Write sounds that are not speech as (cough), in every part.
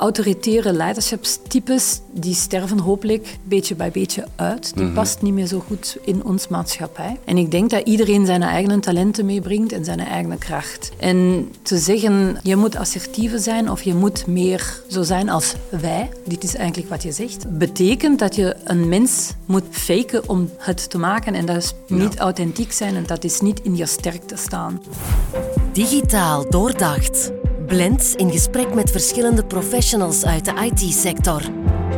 autoritaire leiderschapstypes die sterven hopelijk beetje bij beetje uit. Die past niet meer zo goed in ons maatschappij. En ik denk dat iedereen zijn eigen talenten meebrengt en zijn eigen kracht. En te zeggen, je moet assertiever zijn of je moet meer zo zijn als wij, dit is eigenlijk wat je zegt, betekent dat je een mens moet faken om het te maken en dat is niet authentiek zijn en dat is niet in je sterkte staan. Digitaal doordacht. Blends in gesprek met verschillende professionals uit de IT-sector.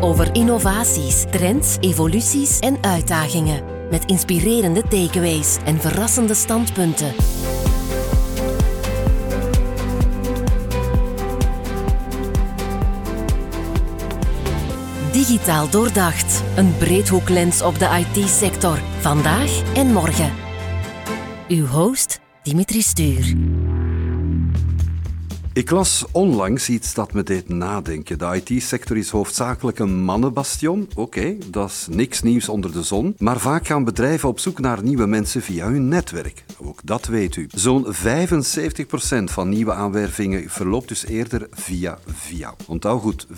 Over innovaties, trends, evoluties en uitdagingen. Met inspirerende takeaways en verrassende standpunten. Digitaal doordacht. Een breedhoeklens op de IT-sector. Vandaag en morgen. Uw host Dimitri Stuur. Ik las onlangs iets dat me deed nadenken. De IT-sector is hoofdzakelijk een mannenbastion. Oké, dat is niks nieuws onder de zon. Maar vaak gaan bedrijven op zoek naar nieuwe mensen via hun netwerk. Ook dat weet u. Zo'n 75% van nieuwe aanwervingen verloopt dus eerder via via. Onthoud goed, 75%.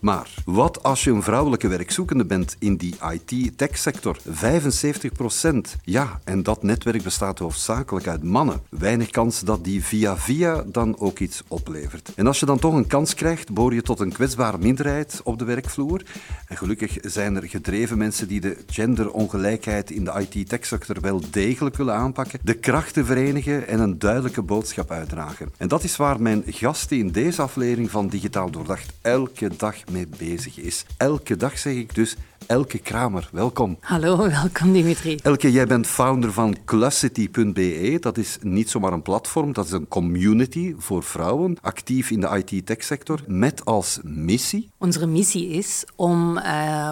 Maar wat als je een vrouwelijke werkzoekende bent in die IT-tech-sector? 75%. Ja, en dat netwerk bestaat hoofdzakelijk uit mannen. Weinig kans dat die via via dan ook iets oplevert. En als je dan toch een kans krijgt, behoor je tot een kwetsbare minderheid op de werkvloer. En gelukkig zijn er gedreven mensen die de genderongelijkheid in de IT-tech-sector wel degelijk willen aanpakken, de krachten verenigen en een duidelijke boodschap uitdragen. En dat is waar mijn gast in deze aflevering van Digitaal Doordacht elke dag mee bezig is. Elke dag zeg ik dus Elke Kramer, welkom. Hallo, (laughs) welkom Dimitri. Elke, jij bent founder van Classity.be. Dat is niet zomaar een platform, dat is een community voor vrouwen, actief in de IT-tech-sector, met als missie? Onze missie is om uh,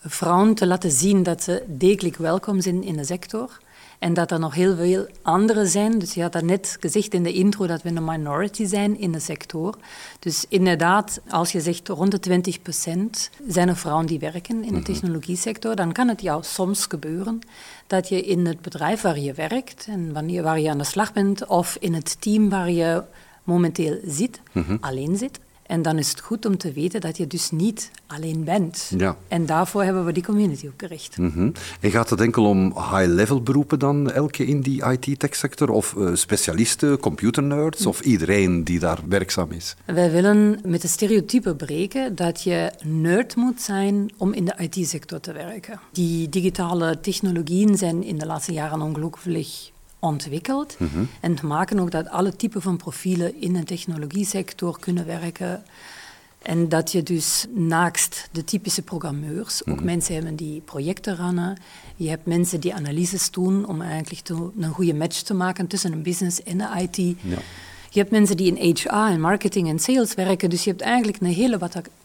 vrouwen te laten zien dat ze degelijk welkom zijn in de sector en dat er nog heel veel anderen zijn. Dus je had dat net gezegd in de intro dat we een minority zijn in de sector. Dus inderdaad, als je zegt rond de 20% zijn er vrouwen die werken in de mhm. technologiesector, dan kan het jou soms gebeuren dat je in het bedrijf waar je werkt en wanneer, waar je aan de slag bent, of in het team waar je momenteel zit, mhm. alleen zit, en dan is het goed om te weten dat je dus niet alleen bent. Ja. En daarvoor hebben we die community ook gericht. Mm En gaat het enkel om high-level beroepen dan, elke in die IT-tech-sector? Of uh, specialisten, computernerds, of iedereen die daar werkzaam is? Wij willen met de stereotypen breken dat je nerd moet zijn om in de IT-sector te werken. Die digitale technologieën zijn in de laatste jaren ongelooflijk ontwikkeld. Mhm. En te maken ook dat alle typen van profielen in de technologiesector kunnen werken. En dat je dus naast de typische programmeurs ook mhm. mensen hebben die projecten runnen. Je hebt mensen die analyses doen om eigenlijk een goede match te maken tussen een business en de IT. Ja. Je hebt mensen die in HR en marketing en sales werken. Dus je hebt eigenlijk een hele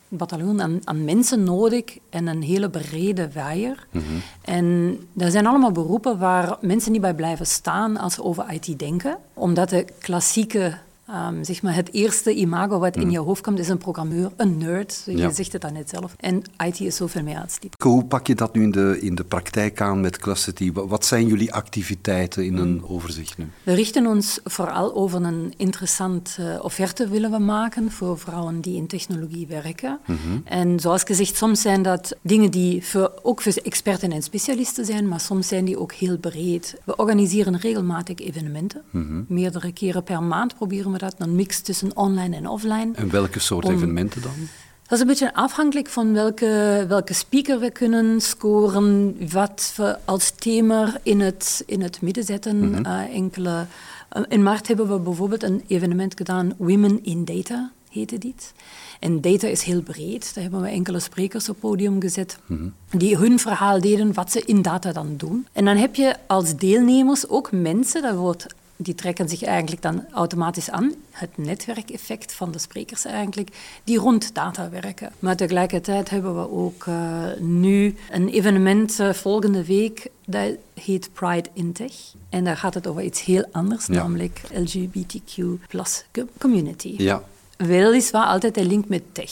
bataljon aan, aan, mensen nodig en een hele brede waaier. Mhm. En dat zijn allemaal beroepen waar mensen niet bij blijven staan als ze over IT denken, omdat de klassieke Um, zeg maar het eerste imago wat in mm. je hoofd komt is een programmeur, een nerd. Je zegt het dan net zelf. En IT is zoveel meer als die. Hoe pak je dat nu in de, in de praktijk aan met Classity? Wat zijn jullie activiteiten in een overzicht nu? We richten ons vooral over een interessante offerte willen we maken voor vrouwen die in technologie werken. Mhm. En zoals gezegd, soms zijn dat dingen die voor, ook voor experten en specialisten zijn, maar soms zijn die ook heel breed. We organiseren regelmatig evenementen. Mhm. Meerdere keren per maand proberen we dat, een mix tussen online en offline. En welke soort evenementen dan? Dat is een beetje afhankelijk van welke, welke speaker we kunnen scoren, wat we als thema in het, in het midden zetten. Mhm. Eh, enkele, eh, in maart hebben we bijvoorbeeld een evenement gedaan, Women in Data heette dit. En data is heel breed. Daar hebben we enkele sprekers op podium gezet mhm. die hun verhaal deden wat ze in data dan doen. En dan heb je als deelnemers ook mensen, dat wordt die trekken zich eigenlijk dan automatisch aan. Het netwerkeffect van de sprekers eigenlijk, die rond data werken. Maar tegelijkertijd hebben we ook uh, nu een evenement uh, volgende week, dat heet Pride in Tech. En daar gaat het over iets heel anders, namelijk LGBTQ plus community. Ja. Weliswaar altijd een link met tech.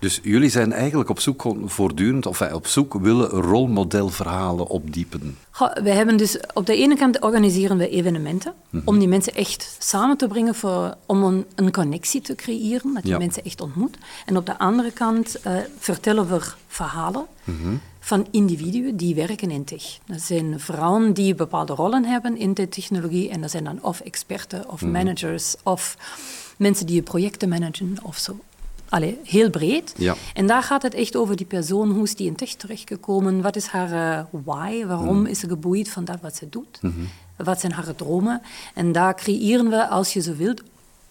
Dus jullie zijn eigenlijk op zoek voortdurend, of op zoek willen rolmodelverhalen opdiepen. we hebben dus op de ene kant organiseren we evenementen mhm. om die mensen echt samen te brengen voor, om een, een connectie te creëren, dat je mensen echt ontmoet. En op de andere kant uh, vertellen we verhalen. Mhm van individuen die werken in tech. Dat zijn vrouwen die bepaalde rollen hebben in de technologie en dat zijn dan of experten of mhm. managers of mensen die projecten managen of zo. Allee, heel breed. Ja. En daar gaat het echt over die persoon. Hoe is die in tech terechtgekomen? Wat is haar uh, why? Waarom mhm. is ze geboeid van dat wat ze doet? Mhm. Wat zijn haar dromen? En daar creëren we, als je zo wilt,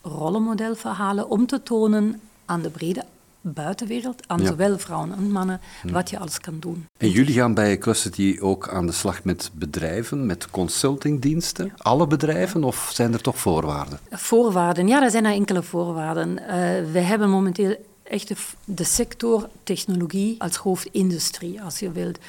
rollenmodelverhalen om te tonen aan de brede buitenwereld, aan zowel vrouwen en mannen, wat je alles kan doen. En jullie gaan bij Clustity ook aan de slag met bedrijven, met consultingdiensten? Alle bedrijven of zijn er toch voorwaarden? Voorwaarden, ja, er zijn er enkele voorwaarden. Uh, we hebben momenteel echt de, de sector technologie als hoofdindustrie, als je wilt.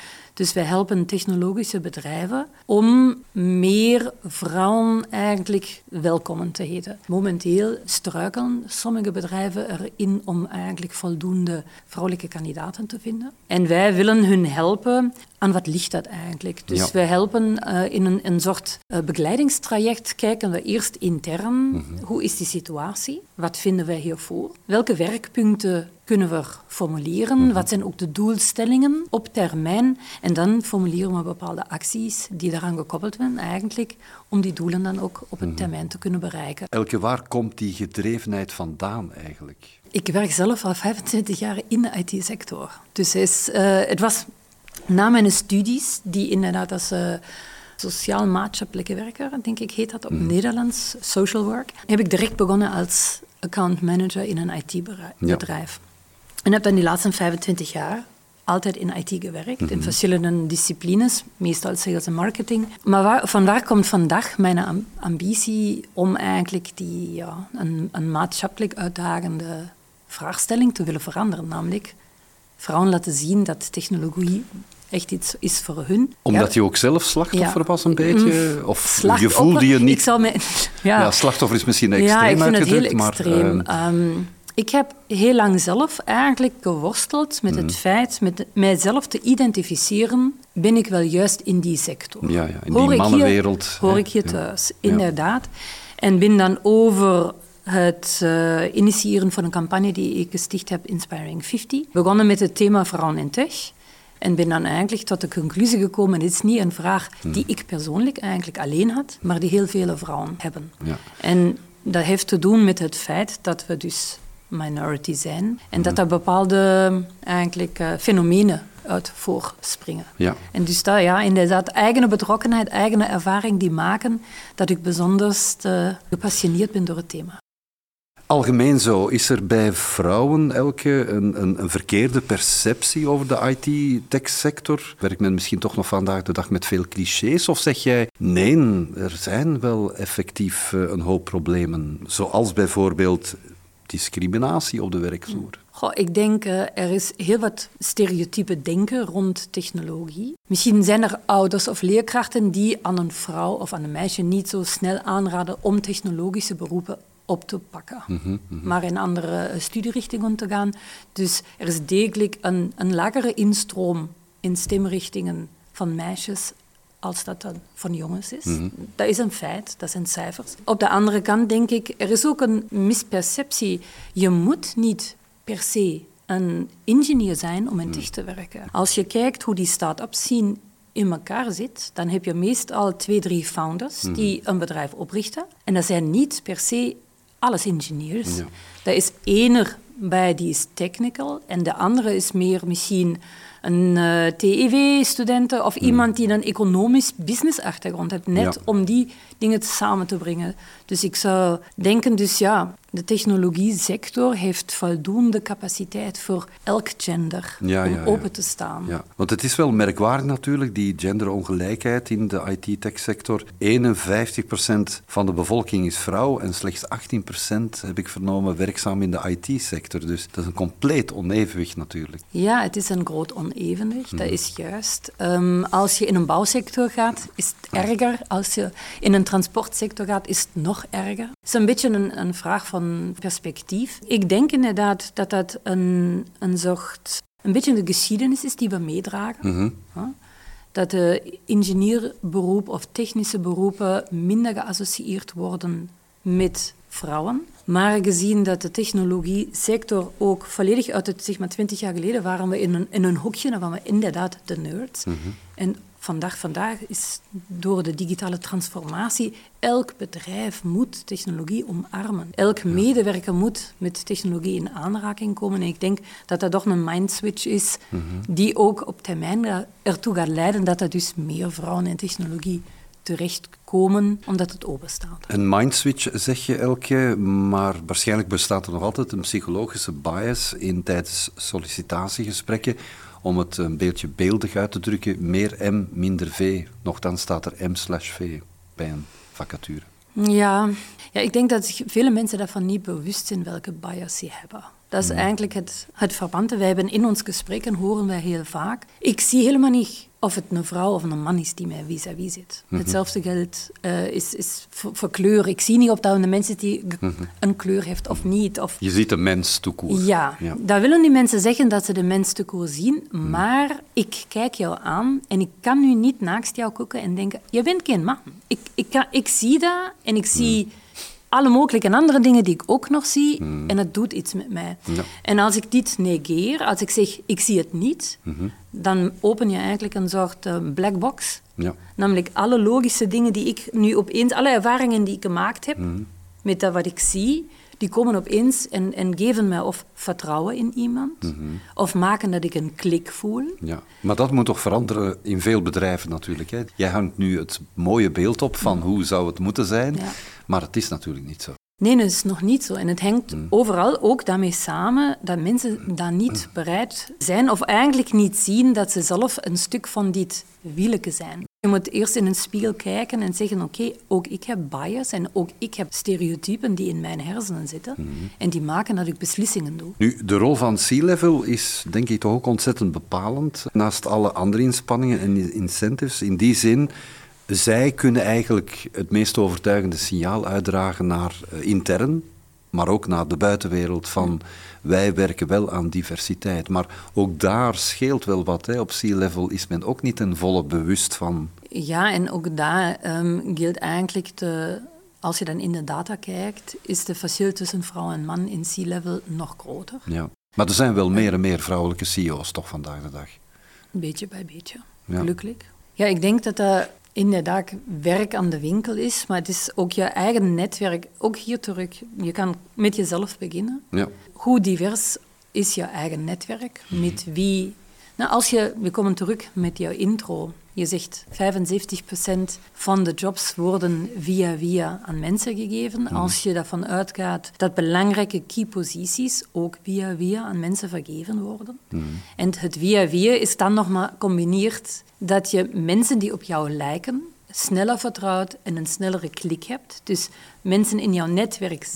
Dus wij helpen technologische bedrijven om meer vrouwen eigenlijk welkom te heten. Momenteel struikelen sommige bedrijven erin om eigenlijk voldoende vrouwelijke kandidaten te vinden. En wij willen hun helpen aan wat ligt dat eigenlijk. Dus ja. we helpen uh, in een, een soort uh, begeleidingstraject. Kijken we eerst intern, mm -hmm. hoe is die situatie? Wat vinden wij hiervoor? Welke werkpunten kunnen we formuleren? Mm -hmm. Wat zijn ook de doelstellingen op termijn? En dan formuleren we bepaalde acties die daaraan gekoppeld zijn, eigenlijk, om die doelen dan ook op een mhm. termijn te kunnen bereiken. Elke, waar komt die gedrevenheid vandaan eigenlijk? Ik werk zelf al 25 jaar in de IT-sector. Dus is, uh, het was na mijn studies, die inderdaad als uh, sociaal-maatschappelijke werker, denk ik heet dat op mhm. Nederlands, social work, heb ik direct begonnen als account manager in een IT-bedrijf. En heb dan die laatste 25 jaar altijd in IT gewerkt, in mhm. verschillende disciplines, meestal sales en marketing. Maar waar, van waar komt vandaag mijn ambitie om eigenlijk die, ja, een, een maatschappelijk uitdagende vraagstelling te willen veranderen, namelijk vrouwen laten zien dat technologie echt iets is voor hun. Omdat je ook zelf slachtoffer was een beetje? Mm. Of voelde je niet... Ik zou me, (laughs) ja. ja. slachtoffer is misschien extreem Ja, ik vind het heel extreem. Maar, uh, ik heb heel lang zelf eigenlijk geworsteld met het mm. feit, met mijzelf te identificeren, ben ik wel juist in die sector? Ja, ja in die mannenwereld. hoor ik je thuis, inderdaad. En ben dan over het uh, initiëren van een campagne die ik gesticht heb, Inspiring 50. Begonnen met het thema vrouwen in tech. En ben dan eigenlijk tot de conclusie gekomen, het is niet een vraag hmm. die ik persoonlijk eigenlijk alleen had, maar die heel vele vrouwen hebben. Ja. En dat heeft te doen met het feit dat we dus minority zijn en dat hmm. er bepaalde eigenlijk, uh, fenomenen uit voorspringen. Ja. En dus dat, ja, inderdaad, eigen betrokkenheid, eigen ervaring die maken dat ik bijzonder uh, gepassioneerd ben door het thema. Algemeen zo, is er bij vrouwen elke een, een, een verkeerde perceptie over de IT-tech-sector? Werkt men misschien toch nog vandaag de dag met veel clichés? Of zeg jij, nee, er zijn wel effectief eh, een hoop problemen, zoals bijvoorbeeld discriminatie op de werkvloer? Goh, ik denk, uh, er is heel wat stereotype denken rond technologie. Misschien zijn er ouders of leerkrachten die aan een vrouw of aan een meisje niet zo snel aanraden om technologische beroepen op te pakken, mhm, mhm. maar in andere eh, studierichtingen te gaan. Dus er is degelijk een, een lagere instroom in stemrichtingen van meisjes als dat dan van jongens is. Mhm. Dat is een feit, dat zijn cijfers. Op de andere kant denk ik, er is ook een misperceptie. Je moet niet per se een ingenieur zijn om in tech te werken. Als je kijkt hoe die start-ups zien in elkaar zit, dan heb je meestal twee, drie founders die een bedrijf oprichten. En dat zijn niet per se alles ingenieurs. Ja. Is één bij die is technical en de andere is meer misschien een eh, TEW-student of hmm. iemand die een economisch business-achtergrond heeft, net om die dingen samen te brengen. Dus ik zou denken, dus ja, de technologie-sector heeft voldoende capaciteit voor elk gender om open te staan. Ja. Want het is wel merkwaardig natuurlijk, die genderongelijkheid in de IT-tech-sector. 51% van de bevolking is vrouw en slechts 18% heb ik vernomen werkzaam in de IT-sector. Dus dat is een compleet onevenwicht natuurlijk. Ja, het is een groot onevenwicht, dat mhm. is juist. Um, als je in een bouwsector gaat, is het erger. Als je in een transportsector gaat, is het nog erger. Het is een beetje een, een vraag van perspectief. Ik denk inderdaad dat dat een, een soort, een beetje de geschiedenis is die we meedragen. Dat de ingenieurberoep of technische beroepen minder geassocieerd worden met vrouwen. Maar gezien dat de technologie-sector ook volledig uit het, zeg maar, 20 jaar geleden waren we in een, in een hoekje, dan waren we inderdaad de nerds. En vandaag, vandaag is door de digitale transformatie, elk bedrijf moet technologie omarmen. Elk medewerker moet met technologie in aanraking komen. En ik denk dat dat toch een mindswitch is die ook op termijn ertoe gaat leiden dat er dus meer vrouwen in technologie terechtkomen omdat het open staat. Een mindswitch zeg je Elke, maar waarschijnlijk bestaat er nog altijd een psychologische bias in tijdens sollicitatiegesprekken om het een beetje beeldig uit te drukken, meer M, minder V. Nochtans staat er M slash V bij een vacature. Ja. ja, ik denk dat vele mensen daarvan niet bewust zijn welke bias ze hebben. Dat is eigenlijk het, het verband. Wij hebben in ons gesprekken, horen wij heel vaak, ik zie helemaal niet of het een vrouw of een man is die mij vis-à-vis zit. Mhm. Hetzelfde geldt uh, is, is voor, voor, kleur. Ik zie niet of dat een mens is die mhm. een kleur heeft of niet. Of... Je ziet de mens toekoer. Ja, ja, dat willen die mensen zeggen dat ze de mens toekoer zien, mhm. maar ik kijk jou aan en ik kan nu niet naast jou kijken en denken, je bent geen man. Ik, ik, kan, ik zie dat en ik zie alle mogelijke andere dingen die ik ook nog zie mm. en het doet iets met mij. Ja. En als ik dit negeer, als ik zeg ik zie het niet, mm -hmm. dan open je eigenlijk een soort uh, black box. Ja. Namelijk alle logische dingen die ik nu opeens, alle ervaringen die ik gemaakt heb mm. met dat wat ik zie, die komen opeens en, en geven mij of vertrouwen in iemand, mm -hmm. of maken dat ik een klik voel. Ja, maar dat moet toch veranderen in veel bedrijven natuurlijk. Hè? Jij hangt nu het mooie beeld op van hoe zou het moeten zijn. Ja. Maar het is natuurlijk niet zo. Nee, dat is nog niet zo. En het hangt mm. overal ook daarmee samen dat mensen dan niet mm. bereid zijn of eigenlijk niet zien dat ze zelf een stuk van dit wieleke zijn. Je moet eerst in een spiegel kijken en zeggen, oké, ook ik heb bias en ook ik heb stereotypen die in mijn hersenen zitten mm. en die maken dat ik beslissingen doe. Nu, de rol van C-level is denk ik toch ook ontzettend bepalend, naast alle andere inspanningen en incentives. In die zin zij kunnen eigenlijk het meest overtuigende signaal uitdragen naar uh, intern, maar ook naar de buitenwereld van wij werken wel aan diversiteit. Maar ook daar scheelt wel wat. Hè. Op C-level is men ook niet ten volle bewust van. Ja, en ook daar um, geldt eigenlijk de, als je dan in de data kijkt, is de verschil tussen vrouw en man in C-level nog groter. Ja. Maar er zijn wel meer en meer vrouwelijke CEO's toch vandaag de dag? Beetje bij beetje, gelukkig. Ja, ik denk dat dat inderdaad werk aan de winkel is, maar het is ook je eigen netwerk. Ook hier terug, je kan met jezelf beginnen. Ja. Hoe divers is je eigen netwerk? Met wie... Nou, als je, we komen terug met jouw intro. Je zegt 75% van de jobs worden via via aan mensen gegeven. Mhm. Als je daarvan uitgaat dat belangrijke key posities ook via via aan mensen vergeven worden. Mhm. En het via via is dan nog maar combineerd dat je mensen die op jou lijken sneller vertrouwt en een snellere klik hebt. Dus mensen in jouw netwerk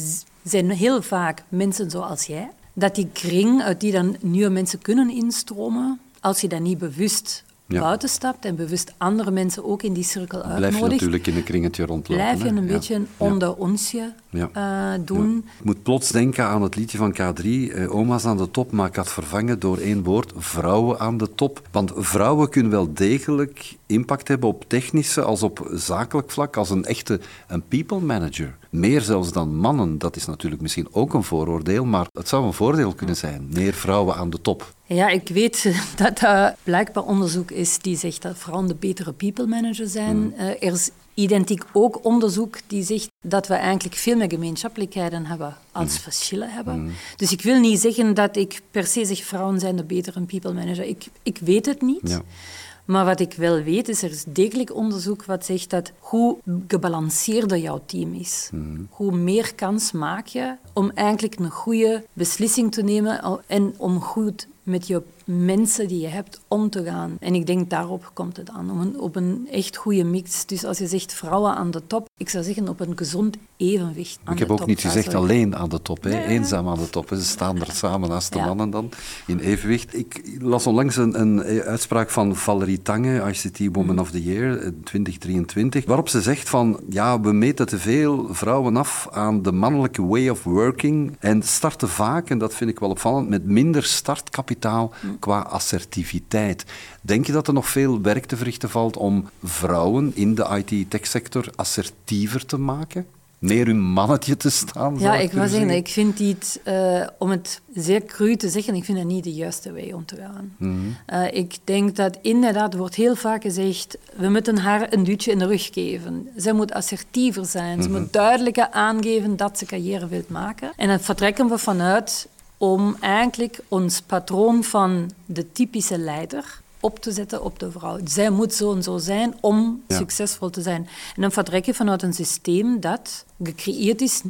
zijn heel vaak mensen zoals jij. Dat die kring uit die dan nieuwe mensen kunnen instromen, als je dat niet bewust ja. buiten stapt en bewust andere mensen ook in die cirkel uitnodigt. Blijf je natuurlijk in een kringetje rondlopen. Blijf je een beetje een onder onsje uh, doen. Ik moet plots denken aan het liedje van K3, uh, Oma's aan de top, maar ik had vervangen door één woord, vrouwen aan de top. Want vrouwen kunnen wel degelijk impact hebben op technische als op zakelijk vlak, als een echte een people manager. Meer zelfs dan mannen, dat is natuurlijk misschien ook een vooroordeel, maar het zou een voordeel kunnen zijn. Meer vrouwen aan de top. Ja, ik weet (laughs) dat er blijkbaar onderzoek is die zegt dat vrouwen de betere people manager zijn. Mm. Uh, er is identiek ook onderzoek die zegt dat we eigenlijk veel meer gemeenschappelijkheden hebben als mm. verschillen hebben. Mm. Dus ik wil niet zeggen dat ik per se zeg vrouwen zijn de betere people manager. Ik, ik weet het niet. Ja. Maar wat ik wel weet, is er is degelijk onderzoek wat zegt dat hoe gebalanceerder jouw team is, mm. hoe meer kans maak je om eigenlijk een goede beslissing te nemen en om goed met je mensen die je hebt om te gaan. En ik denk daarop komt het aan, om een, op een echt goede mix. Dus als je zegt vrouwen aan de top, Ik zou zeggen op een gezond evenwicht. ik heb ook niet gezegd alleen aan de top, hè. eenzaam aan de top. Ze staan er samen naast de mannen dan, in evenwicht. Ik las onlangs een, een uitspraak van Valerie Tange, ICT Woman of the Year 2023, eh, waarop ze zegt van, ja, we meten te veel vrouwen af aan de mannelijke way of working en starten vaak, en dat vind ik wel opvallend, met minder startkapitaal qua assertiviteit. Denk je dat er nog veel werk te verrichten valt om vrouwen in de IT-techsector assertiever te maken? Meer hun mannetje te staan? Ja, ik wil zeggen, ik vind dit, uh, om het zeer cru te zeggen, ik vind het niet de juiste weg om te gaan. Mm ik denk dat inderdaad wordt heel vaak gezegd, we moeten haar een duwtje in de rug geven. Zij moet assertiever zijn, ze mhm. moet duidelijker aangeven dat ze carrière wil maken. En dan vertrekken we vanuit om eigenlijk ons patroon van de typische leider op te zetten op de vrouw. Zij moet zo en zo zijn om succesvol te zijn. En dan vertrek je vanuit een systeem dat gecreëerd is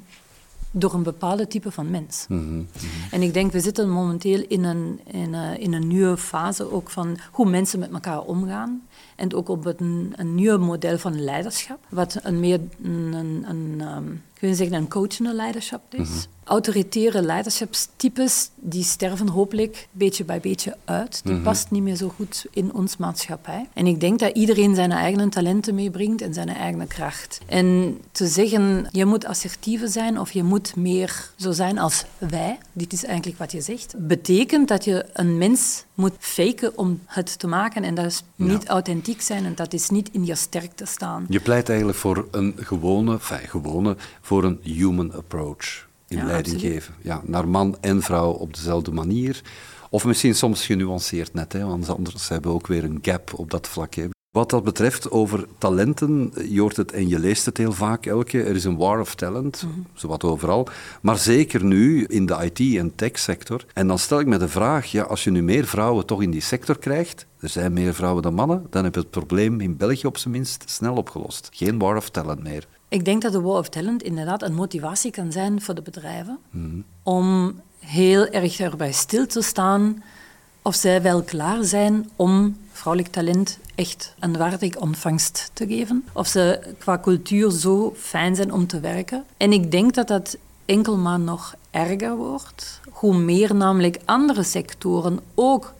door een bepaalde type van mens. Mhm, mhm. En ik denk, we zitten momenteel in een, in, een, in een nieuwe fase ook van hoe mensen met elkaar omgaan. En ook op een, een nieuw model van leiderschap, wat een meer een, een, een, je zeggen, een coachende leiderschap is. Mhm autoritaire leiderschapstypes die sterven hopelijk beetje bij beetje uit. Die mm past niet meer zo goed in ons maatschappij. En ik denk dat iedereen zijn eigen talenten meebrengt en zijn eigen kracht. En te zeggen, je moet assertiever zijn of je moet meer zo zijn als wij, dit is eigenlijk wat je zegt, betekent dat je een mens moet faken om het te maken en dat is niet authentiek zijn en dat is niet in je sterkte staan. Je pleit eigenlijk voor een gewone, gewone, voor een human approach in ja, leiding geven. Ja, naar man en vrouw op dezelfde manier. Of misschien soms genuanceerd net, hè, want anders hebben we ook weer een gap op dat vlak. Hè. Wat dat betreft over talenten, je hoort het en je leest het heel vaak elke. Er is een war of talent, -hmm. zowat overal. Maar zeker nu in de IT- en tech-sector. En dan stel ik me de vraag, ja, als je nu meer vrouwen toch in die sector krijgt, er zijn meer vrouwen dan mannen, dan heb je het probleem in België op zijn minst snel opgelost. Geen war of talent meer. Ik denk dat de War of Talent inderdaad een motivatie kan zijn voor de bedrijven om heel erg erbij stil te staan of zij wel klaar zijn om vrouwelijk talent echt een waardig ontvangst te geven. Of ze qua cultuur zo fijn zijn om te werken. En ik denk dat dat enkel maar nog erger wordt. Hoe meer namelijk andere sectoren ook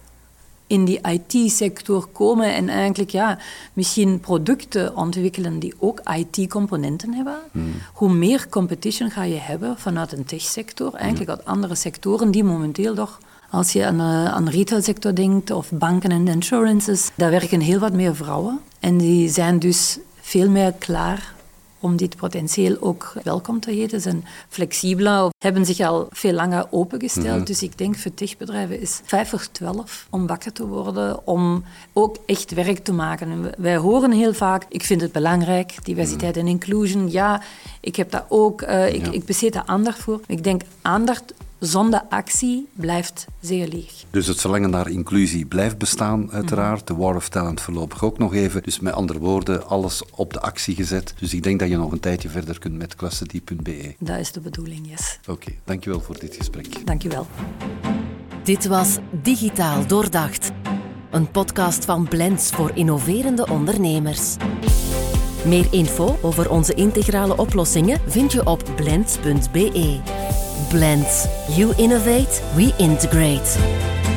in die IT-sector komen en eigenlijk ja, misschien producten ontwikkelen die ook IT-componenten hebben. Hmm. Hoe meer competition ga je hebben vanuit een tech-sector, eigenlijk uit andere sectoren die momenteel toch als je aan, uh, aan de retailsector denkt of banken en insurances, daar werken heel wat meer vrouwen. En die zijn dus veel meer klaar om dit potentieel ook welkom te heten. Ze zijn flexibeler, hebben zich al veel langer opengesteld. Mhm. Dus ik denk voor techbedrijven is 5 voor 12 om wakker te worden, om ook echt werk te maken. wij horen heel vaak, ik vind het belangrijk, diversiteit en inclusion. Ja, ik heb daar ook, uh, ik, ik besteed daar aandacht voor. Ik denk, aandacht zonder actie blijft zeer leeg. Dus het verlangen naar inclusie blijft bestaan, uiteraard. De War of Talent voorlopig ook nog even. Dus met andere woorden, alles op de actie gezet. Dus ik denk dat je nog een tijdje verder kunt met klassedie.be. Dat is de bedoeling, yes. Oké, dankjewel voor dit gesprek. Dankjewel. Dit was Digitaal Doordacht. Een podcast van Blends voor innoverende ondernemers. Meer info over onze integrale oplossingen vind je op blends.be. Blends. You innovate, we integrate.